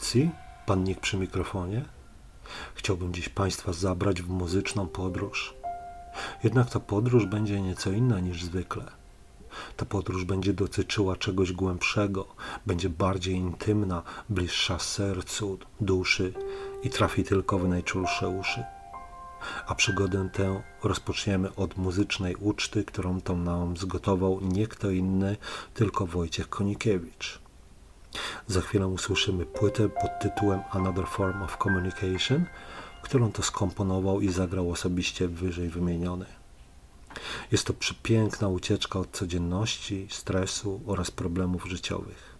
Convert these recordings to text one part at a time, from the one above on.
Audycji. Pannik przy mikrofonie. Chciałbym dziś Państwa zabrać w muzyczną podróż. Jednak ta podróż będzie nieco inna niż zwykle. Ta podróż będzie dotyczyła czegoś głębszego, będzie bardziej intymna, bliższa sercu, duszy i trafi tylko w najczulsze uszy. A przygodę tę rozpoczniemy od muzycznej uczty, którą to nam zgotował nie kto inny, tylko Wojciech Konikiewicz. Za chwilę usłyszymy płytę pod tytułem Another Form of Communication, którą to skomponował i zagrał osobiście wyżej wymieniony. Jest to przepiękna ucieczka od codzienności, stresu oraz problemów życiowych.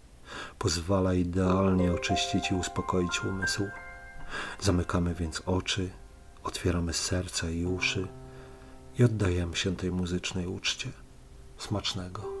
Pozwala idealnie oczyścić i uspokoić umysł. Zamykamy więc oczy, otwieramy serce i uszy i oddajemy się tej muzycznej uczcie. Smacznego.